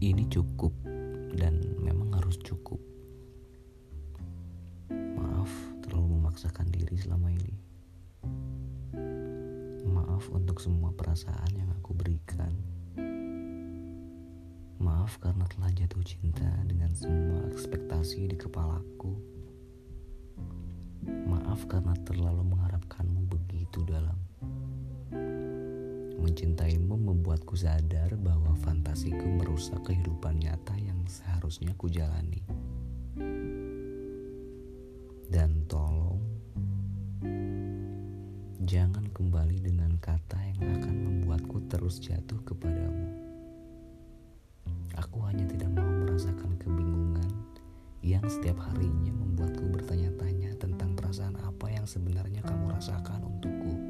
ini cukup dan memang harus cukup. Maaf terlalu memaksakan diri selama ini. Maaf untuk semua perasaan yang aku berikan. Maaf karena telah jatuh cinta dengan semua ekspektasi di kepalaku. Maaf karena terlalu mengharapkanmu begitu dalam. Mencintaimu membuatku sadar bahwa fantasiku merusak kehidupan nyata yang seharusnya ku jalani. Dan tolong jangan kembali dengan kata yang akan membuatku terus jatuh kepadamu. Aku hanya tidak mau merasakan kebingungan yang setiap harinya membuatku bertanya-tanya tentang perasaan apa yang sebenarnya kamu rasakan untukku.